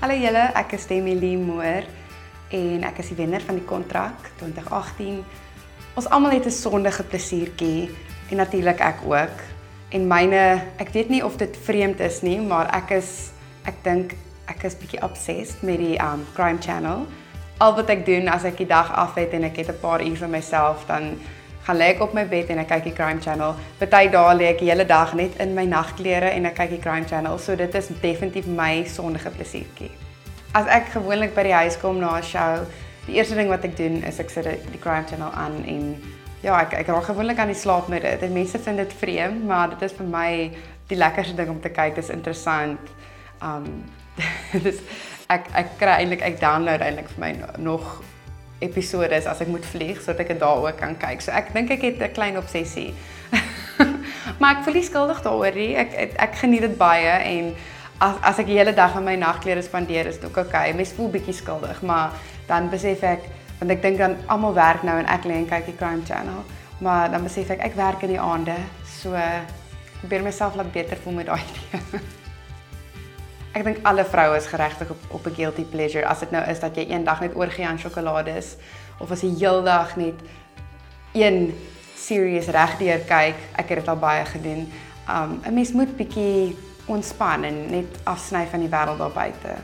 Hallo julle, ek is Demi Moore en ek is die wenner van die kontrak 2018. Ons almal het 'n sondige plesiertjie en natuurlik ek ook. En myne, ek weet nie of dit vreemd is nie, maar ek is ek dink ek is bietjie obsessed met die um crime channel. Al wat ek doen as ek die dag af het en ek het 'n paar uur vir myself, dan gaan lê ek op my bed en ek kyk die crime channel. Party dae lê ek die hele dag net in my nagklere en ek kyk die crime channel. So dit is definitief my sondige plesiertjie. As ek gewoonlik by die huis kom na 'n show, die eerste ding wat ek doen is ek sit die crime channel aan en ja, ek ek raak gewoonlik aan die slaap met dit. En mense vind dit vreemd, maar dit is vir my die lekkerste ding om te kyk. Dit is interessant. Um dis ek ek kry eintlik ek download eintlik vir my nog episode is as ek moet vlieg sodat ek dit daar ook kan kyk. So ek dink ek het 'n klein obsessie. maar ek voel nie skuldig daaroor nie. Ek ek, ek geniet dit baie en as as ek die hele dag in my nagklere spandeer is dit ook oukei. Okay. Mens voel bietjie skuldig, maar dan besef ek want ek dink dan almal werk nou en ek lê en kyk die crime channel. Maar dan besef ek ek werk in die aande. So probeer myself laat beter voel met daai ding. Ek dink alle vroue is geregtig op op 'n guilty pleasure as dit nou is dat jy eendag net oorgie aan sjokolade is of as jy heeldag net een series regdeur kyk. Ek het dit al baie gedoen. Um 'n mens moet bietjie ontspan en net afsny van die wêreld daar buite.